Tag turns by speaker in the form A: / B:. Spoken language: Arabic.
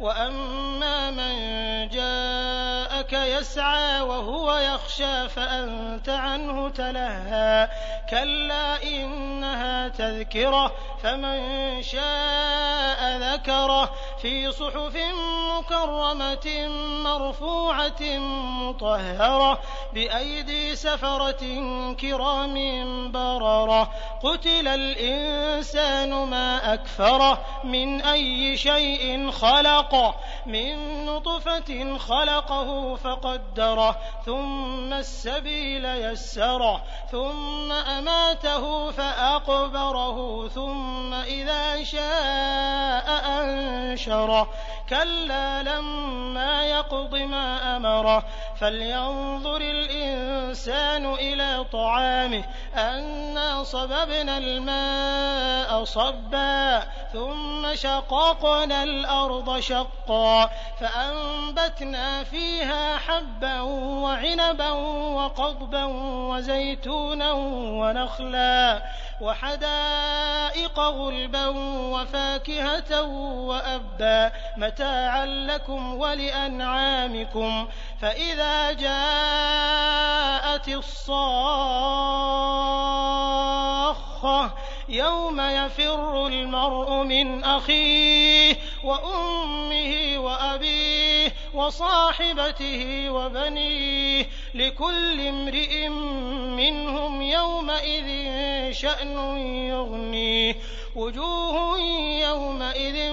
A: وأما من جاءك يسعى وهو يخشى فأنت عنه تلهى كلا إنها تذكرة فمن شاء ذكره في صحف مكرمة مرفوعة مطهرة بأيدي سفرة كرام بررة. قتل الإنسان ما أكفره من أي شيء خلقه من نطفة خلقه فقدره ثم السبيل يسره ثم أماته فأقبره. ثم إذا شاء أنشره كلا لما يقض ما أمره فلينظر الإنسان إلى طعامه أنا صببنا الماء صبا ثم شققنا الأرض شقا فأنبتنا فيها حبا وعنبا وقضبا وزيتونا ونخلا وحدائق غلبا وفاكهة وأبا متاعا لكم ولأنعامكم. فإذا جاءت الصاخة يوم يفر المرء من أخيه وأمه وأبيه وصاحبته وبنيه لكل امرئ منهم يومئذ شأن يغنيه وجوه يومئذ